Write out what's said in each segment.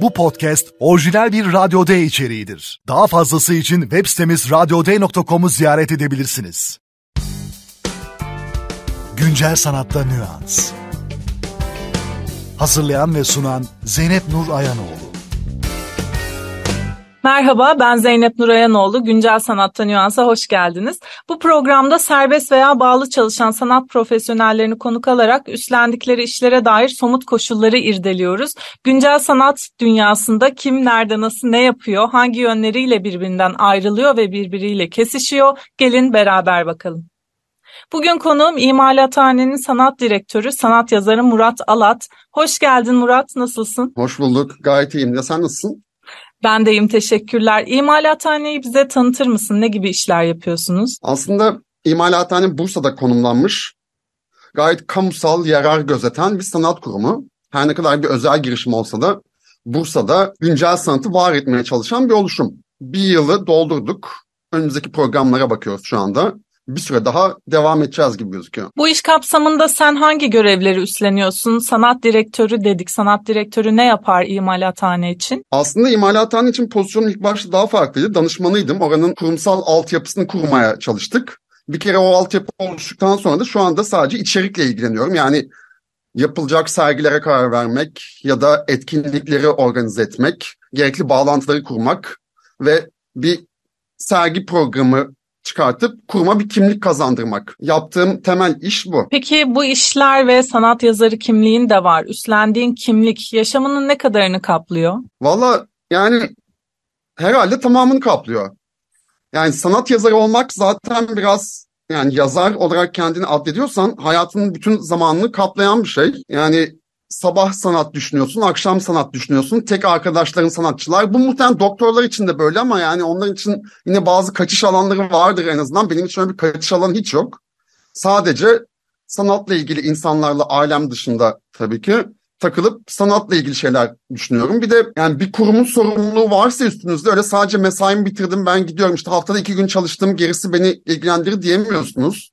Bu podcast orijinal bir Radyo D içeriğidir. Daha fazlası için web sitemiz radyoday.com'u ziyaret edebilirsiniz. Güncel sanatta nüans. Hazırlayan ve sunan Zeynep Nur Ayanoğlu. Merhaba ben Zeynep Nurayanoğlu. Güncel Sanatta Nüans'a hoş geldiniz. Bu programda serbest veya bağlı çalışan sanat profesyonellerini konuk alarak üstlendikleri işlere dair somut koşulları irdeliyoruz. Güncel sanat dünyasında kim nerede nasıl ne yapıyor, hangi yönleriyle birbirinden ayrılıyor ve birbiriyle kesişiyor? Gelin beraber bakalım. Bugün konuğum İmalathane'nin sanat direktörü, sanat yazarı Murat Alat. Hoş geldin Murat, nasılsın? Hoş bulduk, gayet iyiyim. Ya sen nasılsın? Ben deyim teşekkürler. İmalathaneyi bize tanıtır mısın? Ne gibi işler yapıyorsunuz? Aslında imalathane Bursa'da konumlanmış. Gayet kamusal yarar gözeten bir sanat kurumu. Her ne kadar bir özel girişim olsa da Bursa'da güncel sanatı var etmeye çalışan bir oluşum. Bir yılı doldurduk. Önümüzdeki programlara bakıyoruz şu anda bir süre daha devam edeceğiz gibi gözüküyor. Bu iş kapsamında sen hangi görevleri üstleniyorsun? Sanat direktörü dedik. Sanat direktörü ne yapar imalathane için? Aslında imalathane için pozisyonum ilk başta daha farklıydı. Danışmanıydım. Oranın kurumsal altyapısını kurmaya çalıştık. Bir kere o altyapı oluştuktan sonra da şu anda sadece içerikle ilgileniyorum. Yani yapılacak sergilere karar vermek ya da etkinlikleri organize etmek, gerekli bağlantıları kurmak ve bir sergi programı çıkartıp kuruma bir kimlik kazandırmak. Yaptığım temel iş bu. Peki bu işler ve sanat yazarı kimliğin de var. Üstlendiğin kimlik yaşamının ne kadarını kaplıyor? Valla yani herhalde tamamını kaplıyor. Yani sanat yazarı olmak zaten biraz yani yazar olarak kendini addediyorsan hayatının bütün zamanını kaplayan bir şey. Yani sabah sanat düşünüyorsun, akşam sanat düşünüyorsun. Tek arkadaşların sanatçılar. Bu muhtemelen doktorlar için de böyle ama yani onlar için yine bazı kaçış alanları vardır en azından. Benim için öyle bir kaçış alanı hiç yok. Sadece sanatla ilgili insanlarla ailem dışında tabii ki takılıp sanatla ilgili şeyler düşünüyorum. Bir de yani bir kurumun sorumluluğu varsa üstünüzde öyle sadece mesaimi bitirdim ben gidiyorum işte haftada iki gün çalıştım gerisi beni ilgilendirir diyemiyorsunuz.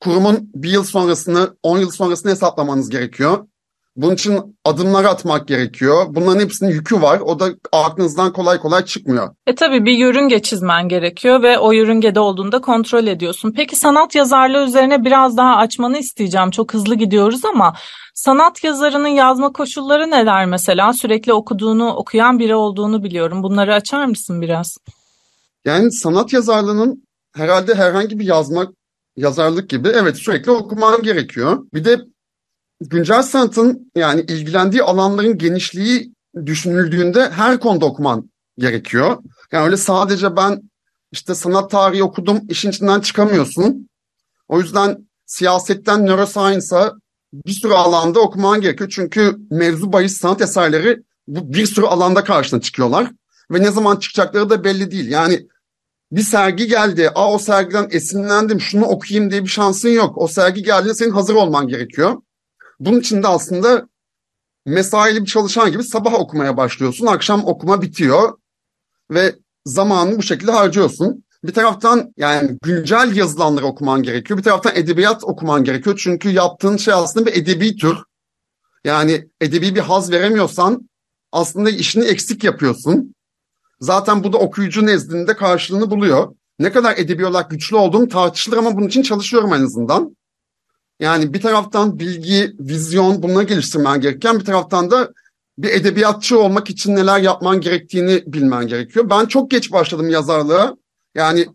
Kurumun bir yıl sonrasını, on yıl sonrasını hesaplamanız gerekiyor. Bunun için adımlar atmak gerekiyor. Bunların hepsinin yükü var. O da aklınızdan kolay kolay çıkmıyor. E tabii bir yörünge çizmen gerekiyor ve o yörüngede olduğunda kontrol ediyorsun. Peki sanat yazarlığı üzerine biraz daha açmanı isteyeceğim. Çok hızlı gidiyoruz ama sanat yazarının yazma koşulları neler mesela? Sürekli okuduğunu, okuyan biri olduğunu biliyorum. Bunları açar mısın biraz? Yani sanat yazarlığının herhalde herhangi bir yazmak yazarlık gibi evet sürekli okuman gerekiyor. Bir de güncel sanatın yani ilgilendiği alanların genişliği düşünüldüğünde her konuda okuman gerekiyor. Yani öyle sadece ben işte sanat tarihi okudum işin içinden çıkamıyorsun. O yüzden siyasetten neuroscience'a bir sürü alanda okuman gerekiyor. Çünkü mevzu bahis sanat eserleri bu bir sürü alanda karşına çıkıyorlar. Ve ne zaman çıkacakları da belli değil. Yani bir sergi geldi. Aa o sergiden esinlendim şunu okuyayım diye bir şansın yok. O sergi geldiğinde senin hazır olman gerekiyor. Bunun için de aslında mesaili bir çalışan gibi sabah okumaya başlıyorsun. Akşam okuma bitiyor ve zamanını bu şekilde harcıyorsun. Bir taraftan yani güncel yazılanları okuman gerekiyor. Bir taraftan edebiyat okuman gerekiyor. Çünkü yaptığın şey aslında bir edebi tür. Yani edebi bir haz veremiyorsan aslında işini eksik yapıyorsun. Zaten bu da okuyucu nezdinde karşılığını buluyor. Ne kadar edebi olarak güçlü olduğum tartışılır ama bunun için çalışıyorum en azından. Yani bir taraftan bilgi, vizyon bunları geliştirmen gereken bir taraftan da bir edebiyatçı olmak için neler yapman gerektiğini bilmen gerekiyor. Ben çok geç başladım yazarlığa. Yani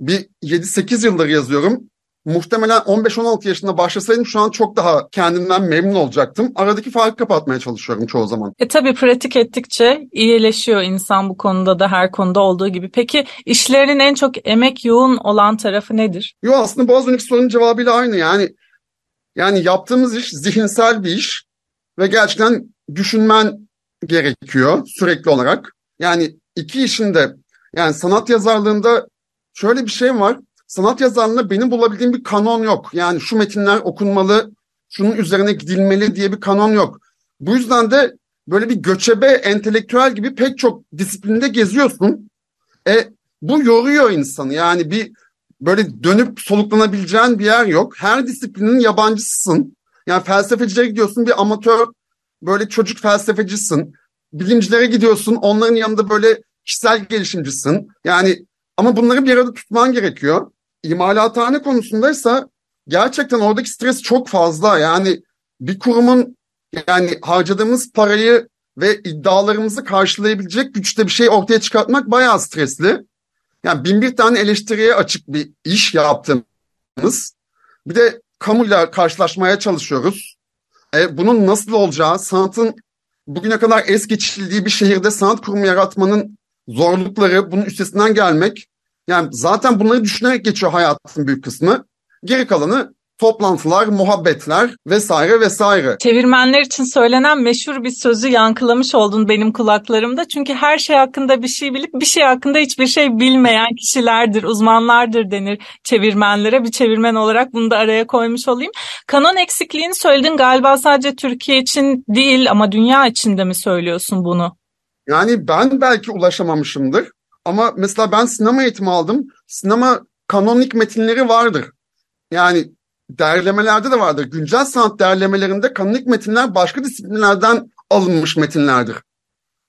bir 7-8 yıldır yazıyorum. Muhtemelen 15-16 yaşında başlasaydım şu an çok daha kendimden memnun olacaktım. Aradaki farkı kapatmaya çalışıyorum çoğu zaman. E tabii pratik ettikçe iyileşiyor insan bu konuda da her konuda olduğu gibi. Peki işlerinin en çok emek yoğun olan tarafı nedir? Yo aslında bu az önceki sorunun cevabıyla aynı. Yani yani yaptığımız iş zihinsel bir iş ve gerçekten düşünmen gerekiyor sürekli olarak. Yani iki işinde yani sanat yazarlığında şöyle bir şey var. Sanat yazarlığında benim bulabildiğim bir kanon yok. Yani şu metinler okunmalı, şunun üzerine gidilmeli diye bir kanon yok. Bu yüzden de böyle bir göçebe entelektüel gibi pek çok disiplinde geziyorsun. E bu yoruyor insanı. Yani bir böyle dönüp soluklanabileceğin bir yer yok. Her disiplinin yabancısısın. Yani felsefecilere gidiyorsun bir amatör böyle çocuk felsefecisin. bilimcilere gidiyorsun. Onların yanında böyle kişisel gelişimcisin. Yani ama bunları bir arada tutman gerekiyor. İmalathane konusundaysa gerçekten oradaki stres çok fazla. Yani bir kurumun yani harcadığımız parayı ve iddialarımızı karşılayabilecek güçte bir şey ortaya çıkartmak bayağı stresli. Yani bin bir tane eleştiriye açık bir iş yaptığımız. Bir de kamuyla karşılaşmaya çalışıyoruz. E, bunun nasıl olacağı, sanatın bugüne kadar es geçildiği bir şehirde sanat kurumu yaratmanın zorlukları, bunun üstesinden gelmek. Yani zaten bunları düşünerek geçiyor hayatın büyük kısmı. Geri kalanı toplantılar, muhabbetler vesaire vesaire. Çevirmenler için söylenen meşhur bir sözü yankılamış oldun benim kulaklarımda. Çünkü her şey hakkında bir şey bilip bir şey hakkında hiçbir şey bilmeyen kişilerdir, uzmanlardır denir çevirmenlere. Bir çevirmen olarak bunu da araya koymuş olayım. Kanon eksikliğini söyledin galiba sadece Türkiye için değil ama dünya için de mi söylüyorsun bunu? Yani ben belki ulaşamamışımdır. Ama mesela ben sinema eğitimi aldım. Sinema kanonik metinleri vardır. Yani derlemelerde de vardır. Güncel sanat derlemelerinde kanonik metinler başka disiplinlerden alınmış metinlerdir.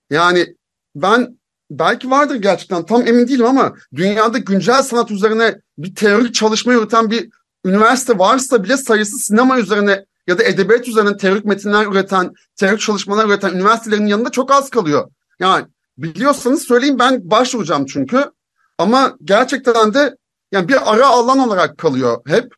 Yani ben belki vardır gerçekten tam emin değilim ama dünyada güncel sanat üzerine bir teorik çalışma yürüten bir üniversite varsa bile sayısı sinema üzerine ya da edebiyat üzerine teorik metinler üreten, teorik çalışmalar üreten üniversitelerin yanında çok az kalıyor. Yani biliyorsanız söyleyin ben başvuracağım çünkü. Ama gerçekten de yani bir ara alan olarak kalıyor hep.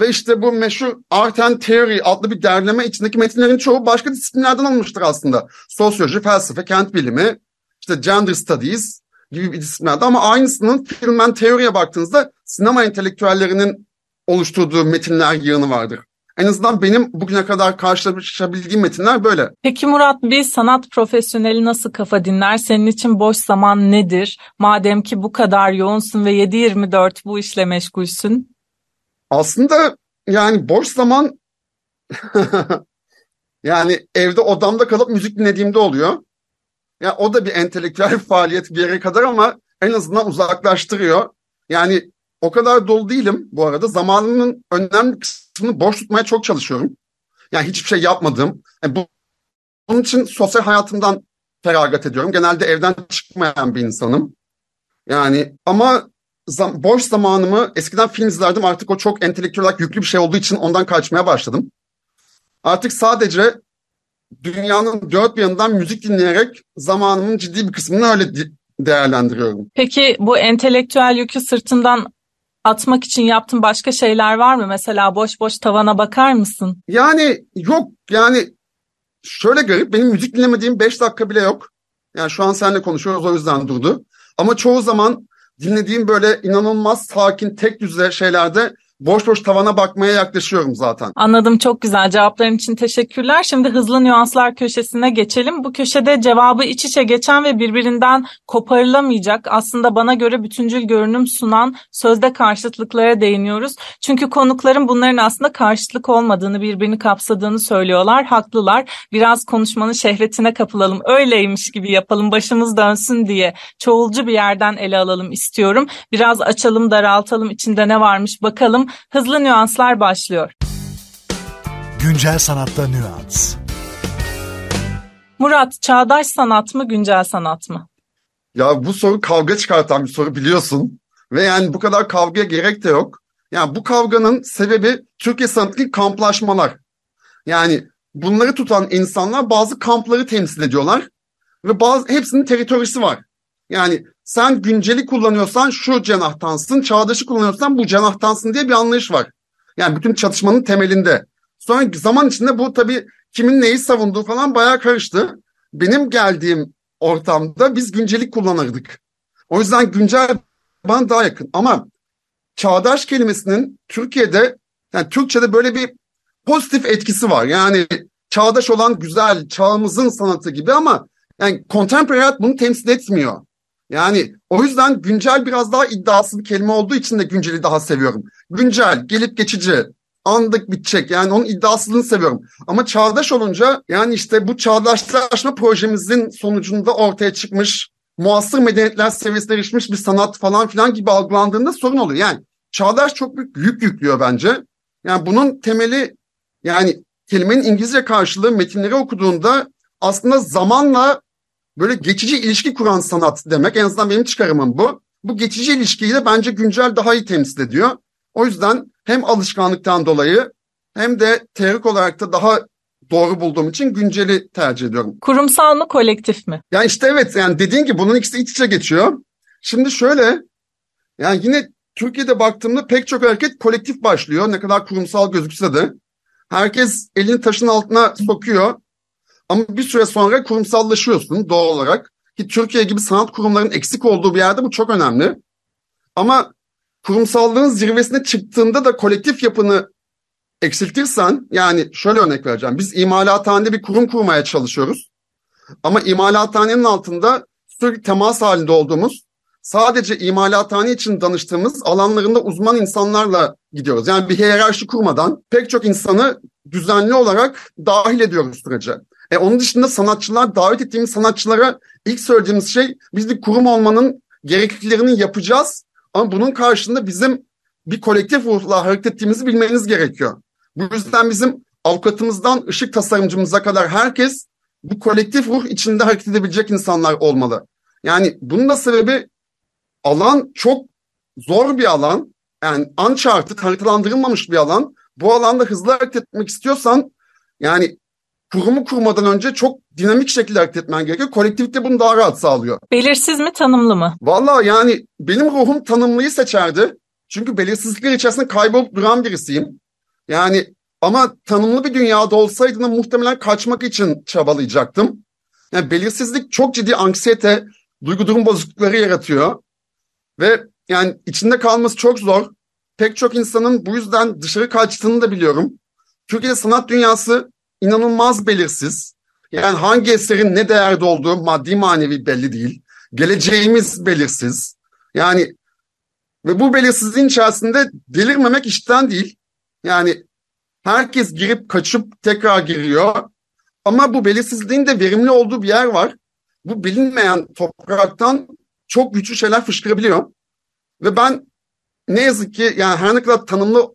Ve işte bu meşhur Art and Theory adlı bir derleme içindeki metinlerin çoğu başka disiplinlerden alınmıştır aslında. Sosyoloji, felsefe, kent bilimi, işte gender studies gibi bir disiplinlerde ama aynısının film and teoriye baktığınızda sinema entelektüellerinin oluşturduğu metinler yığını vardır. En azından benim bugüne kadar karşılaşabildiğim metinler böyle. Peki Murat bir sanat profesyoneli nasıl kafa dinler? Senin için boş zaman nedir? Madem ki bu kadar yoğunsun ve 7-24 bu işle meşgulsün. Aslında yani boş zaman yani evde odamda kalıp müzik dinlediğimde oluyor. Ya yani o da bir entelektüel faaliyet bir yere kadar ama en azından uzaklaştırıyor. Yani o kadar dolu değilim bu arada. Zamanımın önemli kısmını boş tutmaya çok çalışıyorum. Yani hiçbir şey yapmadım. Yani bu, bunun için sosyal hayatımdan feragat ediyorum. Genelde evden çıkmayan bir insanım. Yani ama zam boş zamanımı eskiden film izlerdim. Artık o çok entelektüel olarak yüklü bir şey olduğu için ondan kaçmaya başladım. Artık sadece dünyanın dört bir yanından müzik dinleyerek zamanımın ciddi bir kısmını öyle değerlendiriyorum. Peki bu entelektüel yükü sırtından atmak için yaptığın başka şeyler var mı? Mesela boş boş tavana bakar mısın? Yani yok yani şöyle garip benim müzik dinlemediğim 5 dakika bile yok. Yani şu an seninle konuşuyoruz o yüzden durdu. Ama çoğu zaman dinlediğim böyle inanılmaz sakin tek düze şeylerde boş boş tavana bakmaya yaklaşıyorum zaten. Anladım çok güzel cevapların için teşekkürler. Şimdi hızlı nüanslar köşesine geçelim. Bu köşede cevabı iç içe geçen ve birbirinden koparılamayacak aslında bana göre bütüncül görünüm sunan sözde karşıtlıklara değiniyoruz. Çünkü konukların bunların aslında karşıtlık olmadığını birbirini kapsadığını söylüyorlar. Haklılar. Biraz konuşmanın şehretine kapılalım. Öyleymiş gibi yapalım başımız dönsün diye çoğulcu bir yerden ele alalım istiyorum. Biraz açalım daraltalım içinde ne varmış bakalım Hızlı Nüanslar başlıyor. Güncel sanatta nüans. Murat, çağdaş sanat mı, güncel sanat mı? Ya bu soru kavga çıkartan bir soru biliyorsun. Ve yani bu kadar kavgaya gerek de yok. Yani bu kavganın sebebi Türkiye sanatındaki kamplaşmalar. Yani bunları tutan insanlar bazı kampları temsil ediyorlar. Ve bazı hepsinin teritorisi var. Yani sen günceli kullanıyorsan şu cenahtansın, çağdaşı kullanıyorsan bu cenahtansın diye bir anlayış var. Yani bütün çatışmanın temelinde. Sonra zaman içinde bu tabii kimin neyi savunduğu falan bayağı karıştı. Benim geldiğim ortamda biz güncelik kullanırdık. O yüzden güncel bana daha yakın. Ama çağdaş kelimesinin Türkiye'de yani Türkçe'de böyle bir pozitif etkisi var. Yani çağdaş olan güzel, çağımızın sanatı gibi ama yani contemporary hayat bunu temsil etmiyor. Yani o yüzden güncel biraz daha iddiasız bir kelime olduğu için de günceli daha seviyorum. Güncel, gelip geçici, andık bitecek. Yani onun iddiasızlığını seviyorum. Ama çağdaş olunca yani işte bu çağdaşlaşma projemizin sonucunda ortaya çıkmış muasır medeniyetler seviyesine erişmiş bir sanat falan filan gibi algılandığında sorun oluyor. Yani çağdaş çok büyük yük yüklüyor bence. Yani bunun temeli yani kelimenin İngilizce karşılığı metinleri okuduğunda aslında zamanla böyle geçici ilişki kuran sanat demek. En azından benim çıkarımım bu. Bu geçici ilişkiyi de bence güncel daha iyi temsil ediyor. O yüzden hem alışkanlıktan dolayı hem de teorik olarak da daha doğru bulduğum için günceli tercih ediyorum. Kurumsal mı kolektif mi? Yani işte evet yani dediğin gibi bunun ikisi iç içe geçiyor. Şimdi şöyle yani yine Türkiye'de baktığımda pek çok hareket kolektif başlıyor. Ne kadar kurumsal gözükse de. Herkes elini taşın altına sokuyor. Ama bir süre sonra kurumsallaşıyorsun doğal olarak. Ki Türkiye gibi sanat kurumlarının eksik olduğu bir yerde bu çok önemli. Ama kurumsallığın zirvesine çıktığında da kolektif yapını eksiltirsen yani şöyle örnek vereceğim. Biz imalathanede bir kurum kurmaya çalışıyoruz. Ama imalathanenin altında sürekli temas halinde olduğumuz sadece imalathane için danıştığımız alanlarında uzman insanlarla gidiyoruz. Yani bir hiyerarşi kurmadan pek çok insanı düzenli olarak dahil ediyoruz sürece. E onun dışında sanatçılar, davet ettiğimiz sanatçılara ilk söylediğimiz şey biz bir kurum olmanın gerekliliklerini yapacağız. Ama bunun karşında bizim bir kolektif ruhla hareket ettiğimizi bilmeniz gerekiyor. Bu yüzden bizim avukatımızdan ışık tasarımcımıza kadar herkes bu kolektif ruh içinde hareket edebilecek insanlar olmalı. Yani bunun da sebebi alan çok zor bir alan. Yani uncharted, haritalandırılmamış bir alan. Bu alanda hızlı hareket etmek istiyorsan yani kurumu kurmadan önce çok dinamik şekilde hareket etmen gerekiyor. Kolektivite bunu daha rahat sağlıyor. Belirsiz mi tanımlı mı? Valla yani benim ruhum tanımlıyı seçerdi. Çünkü belirsizlikler içerisinde kaybolup duran birisiyim. Yani ama tanımlı bir dünyada olsaydı da muhtemelen kaçmak için çabalayacaktım. Yani belirsizlik çok ciddi anksiyete, duygu durum bozuklukları yaratıyor. Ve yani içinde kalması çok zor. Pek çok insanın bu yüzden dışarı kaçtığını da biliyorum. Türkiye sanat dünyası inanılmaz belirsiz. Yani hangi eserin ne değerde olduğu maddi manevi belli değil. Geleceğimiz belirsiz. Yani ve bu belirsizliğin içerisinde delirmemek işten değil. Yani herkes girip kaçıp tekrar giriyor. Ama bu belirsizliğin de verimli olduğu bir yer var. Bu bilinmeyen topraktan çok güçlü şeyler fışkırabiliyor. Ve ben ne yazık ki yani her ne kadar tanımlı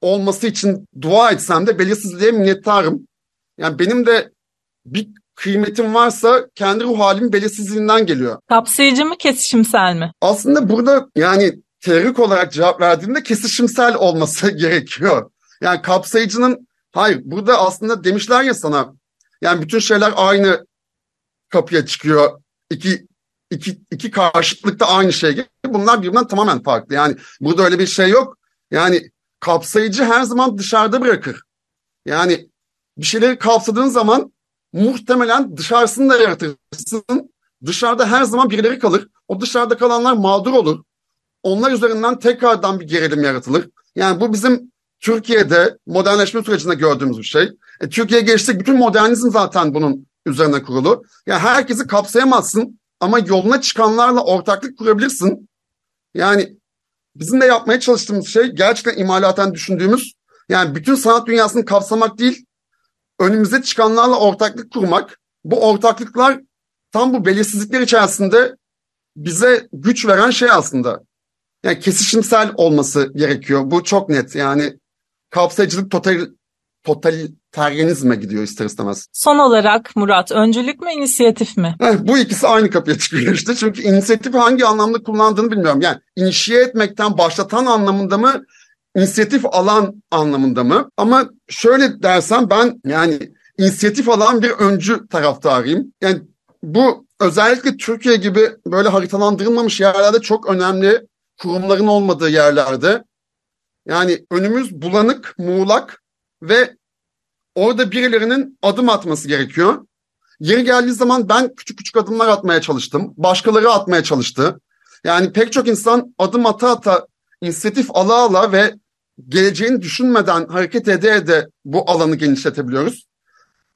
olması için dua etsem de belirsizliğe minnettarım. Yani benim de bir kıymetim varsa kendi ruh halim belirsizliğinden geliyor. Kapsayıcı mı kesişimsel mi? Aslında burada yani teorik olarak cevap verdiğimde kesişimsel olması gerekiyor. Yani kapsayıcının hayır burada aslında demişler ya sana yani bütün şeyler aynı kapıya çıkıyor. İki, iki, iki karşıtlıkta aynı şey gibi. Bunlar birbirinden tamamen farklı. Yani burada öyle bir şey yok. Yani kapsayıcı her zaman dışarıda bırakır. Yani bir şeyleri kapsadığın zaman muhtemelen dışarısını da yaratırsın. Dışarıda her zaman birileri kalır. O dışarıda kalanlar mağdur olur. Onlar üzerinden tekrardan bir gerilim yaratılır. Yani bu bizim Türkiye'de modernleşme sürecinde gördüğümüz bir şey. E, Türkiye geçtik bütün modernizm zaten bunun üzerine kurulu. Yani herkesi kapsayamazsın ama yoluna çıkanlarla ortaklık kurabilirsin. Yani bizim de yapmaya çalıştığımız şey gerçekten imalaten düşündüğümüz yani bütün sanat dünyasını kapsamak değil önümüze çıkanlarla ortaklık kurmak. Bu ortaklıklar tam bu belirsizlikler içerisinde bize güç veren şey aslında. Yani kesişimsel olması gerekiyor. Bu çok net. Yani kapsayıcılık total, totaliteryenizme gidiyor ister istemez. Son olarak Murat, öncülük mü inisiyatif mi? Heh, bu ikisi aynı kapıya çıkıyor işte. Çünkü inisiyatif hangi anlamda kullandığını bilmiyorum. Yani inişiye etmekten başlatan anlamında mı, inisiyatif alan anlamında mı? Ama şöyle dersem ben yani inisiyatif alan bir öncü taraftarıyım. Yani bu özellikle Türkiye gibi böyle haritalandırılmamış yerlerde çok önemli kurumların olmadığı yerlerde yani önümüz bulanık, muğlak ve orada birilerinin adım atması gerekiyor. Yeri geldiği zaman ben küçük küçük adımlar atmaya çalıştım. Başkaları atmaya çalıştı. Yani pek çok insan adım ata ata inisiyatif ala ala ve geleceğini düşünmeden hareket ede ede bu alanı genişletebiliyoruz.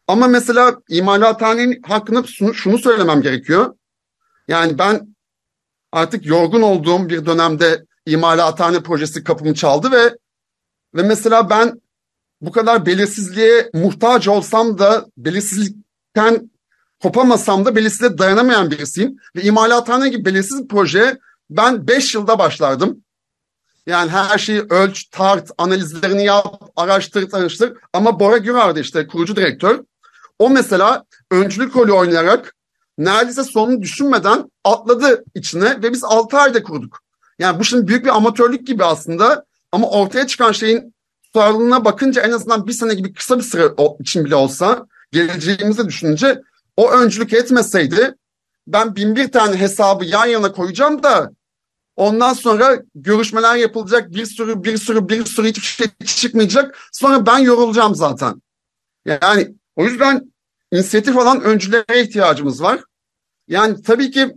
Ama mesela imalathanenin hakkında şunu, söylemem gerekiyor. Yani ben artık yorgun olduğum bir dönemde imalathane projesi kapımı çaldı ve ve mesela ben bu kadar belirsizliğe muhtaç olsam da belirsizlikten kopamasam da belirsizliğe dayanamayan birisiyim. Ve imalathane gibi belirsiz bir projeye ben 5 yılda başlardım. Yani her şeyi ölç, tart, analizlerini yap, araştır, tanıştır. Ama Bora Gürar'dı işte kurucu direktör. O mesela öncülük rolü oynayarak neredeyse sonunu düşünmeden atladı içine ve biz 6 ayda kurduk. Yani bu şimdi büyük bir amatörlük gibi aslında ama ortaya çıkan şeyin tutarlılığına bakınca en azından bir sene gibi kısa bir süre için bile olsa geleceğimizi düşününce o öncülük etmeseydi ben bin bir tane hesabı yan yana koyacağım da ondan sonra görüşmeler yapılacak bir sürü bir sürü bir sürü hiçbir şey çıkmayacak sonra ben yorulacağım zaten. Yani o yüzden inisiyatif alan öncülere ihtiyacımız var. Yani tabii ki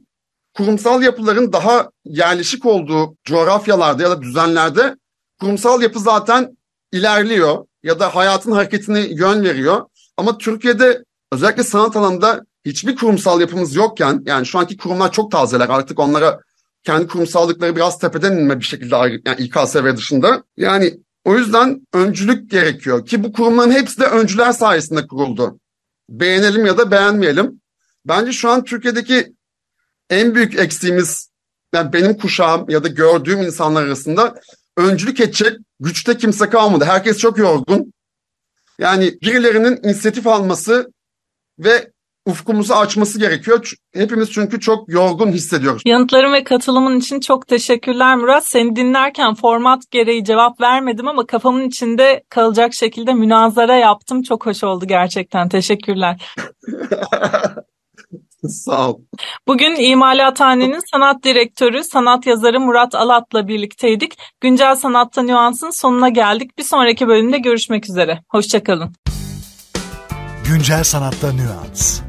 kurumsal yapıların daha yerleşik olduğu coğrafyalarda ya da düzenlerde kurumsal yapı zaten ilerliyor ya da hayatın hareketine yön veriyor. Ama Türkiye'de özellikle sanat alanında hiçbir kurumsal yapımız yokken yani şu anki kurumlar çok tazeler artık onlara kendi kurumsallıkları biraz tepeden inme bir şekilde yani İKSV dışında. Yani o yüzden öncülük gerekiyor ki bu kurumların hepsi de öncüler sayesinde kuruldu. Beğenelim ya da beğenmeyelim. Bence şu an Türkiye'deki en büyük eksiğimiz yani benim kuşağım ya da gördüğüm insanlar arasında öncülük edecek güçte kimse kalmadı. Herkes çok yorgun. Yani birilerinin inisiyatif alması ve ufkumuzu açması gerekiyor. Hepimiz çünkü çok yorgun hissediyoruz. Yanıtların ve katılımın için çok teşekkürler Murat. Seni dinlerken format gereği cevap vermedim ama kafamın içinde kalacak şekilde münazara yaptım. Çok hoş oldu gerçekten. Teşekkürler. Sağ ol. Bugün İmalathane'nin sanat direktörü, sanat yazarı Murat Alat'la birlikteydik. Güncel Sanatta Nüans'ın sonuna geldik. Bir sonraki bölümde görüşmek üzere. Hoşçakalın. Güncel Sanatta Nüans